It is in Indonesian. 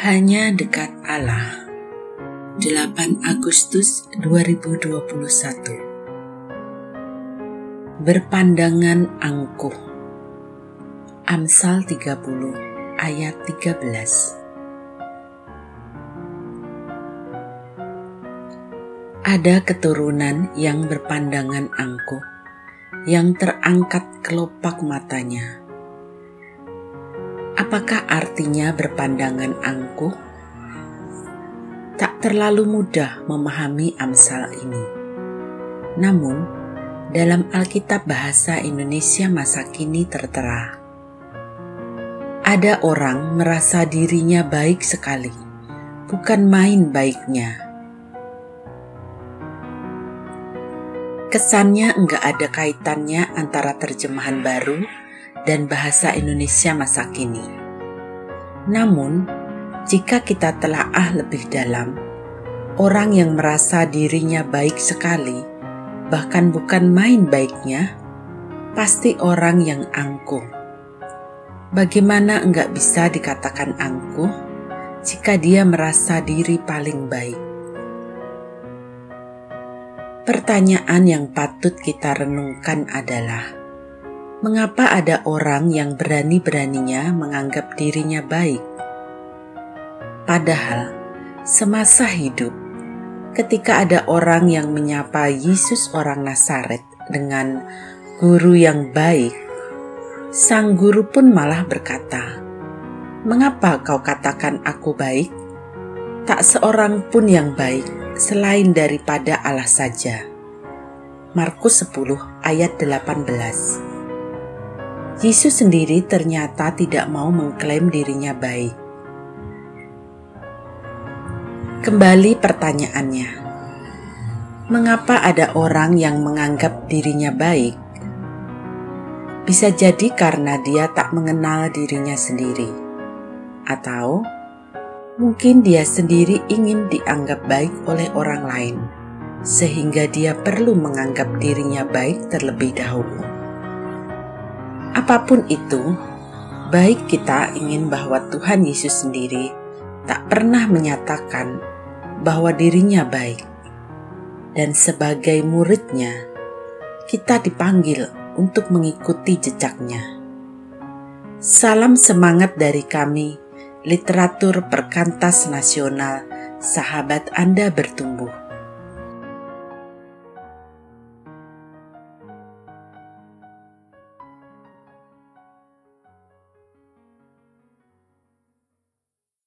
Hanya dekat Allah. 8 Agustus 2021. Berpandangan angkuh. Amsal 30 ayat 13. Ada keturunan yang berpandangan angkuh, yang terangkat kelopak matanya Apakah artinya berpandangan angkuh? Tak terlalu mudah memahami Amsal ini. Namun, dalam Alkitab Bahasa Indonesia masa kini tertera, ada orang merasa dirinya baik sekali, bukan main baiknya. Kesannya enggak ada kaitannya antara terjemahan baru dan bahasa Indonesia masa kini. Namun, jika kita telaah lebih dalam, orang yang merasa dirinya baik sekali, bahkan bukan main baiknya, pasti orang yang angkuh. Bagaimana enggak bisa dikatakan angkuh jika dia merasa diri paling baik? Pertanyaan yang patut kita renungkan adalah, mengapa ada orang yang berani-beraninya menganggap dirinya baik? Padahal, semasa hidup, ketika ada orang yang menyapa Yesus orang Nazaret dengan guru yang baik, sang guru pun malah berkata, "Mengapa kau katakan aku baik? Tak seorang pun yang baik selain daripada Allah saja." Markus 10 ayat 18 Yesus sendiri ternyata tidak mau mengklaim dirinya baik. Kembali pertanyaannya, mengapa ada orang yang menganggap dirinya baik? Bisa jadi karena dia tak mengenal dirinya sendiri, atau mungkin dia sendiri ingin dianggap baik oleh orang lain, sehingga dia perlu menganggap dirinya baik terlebih dahulu. Apa pun itu, baik kita ingin bahwa Tuhan Yesus sendiri tak pernah menyatakan bahwa dirinya baik, dan sebagai muridnya, kita dipanggil untuk mengikuti jejaknya. Salam semangat dari kami, literatur perkantas nasional, sahabat Anda bertumbuh.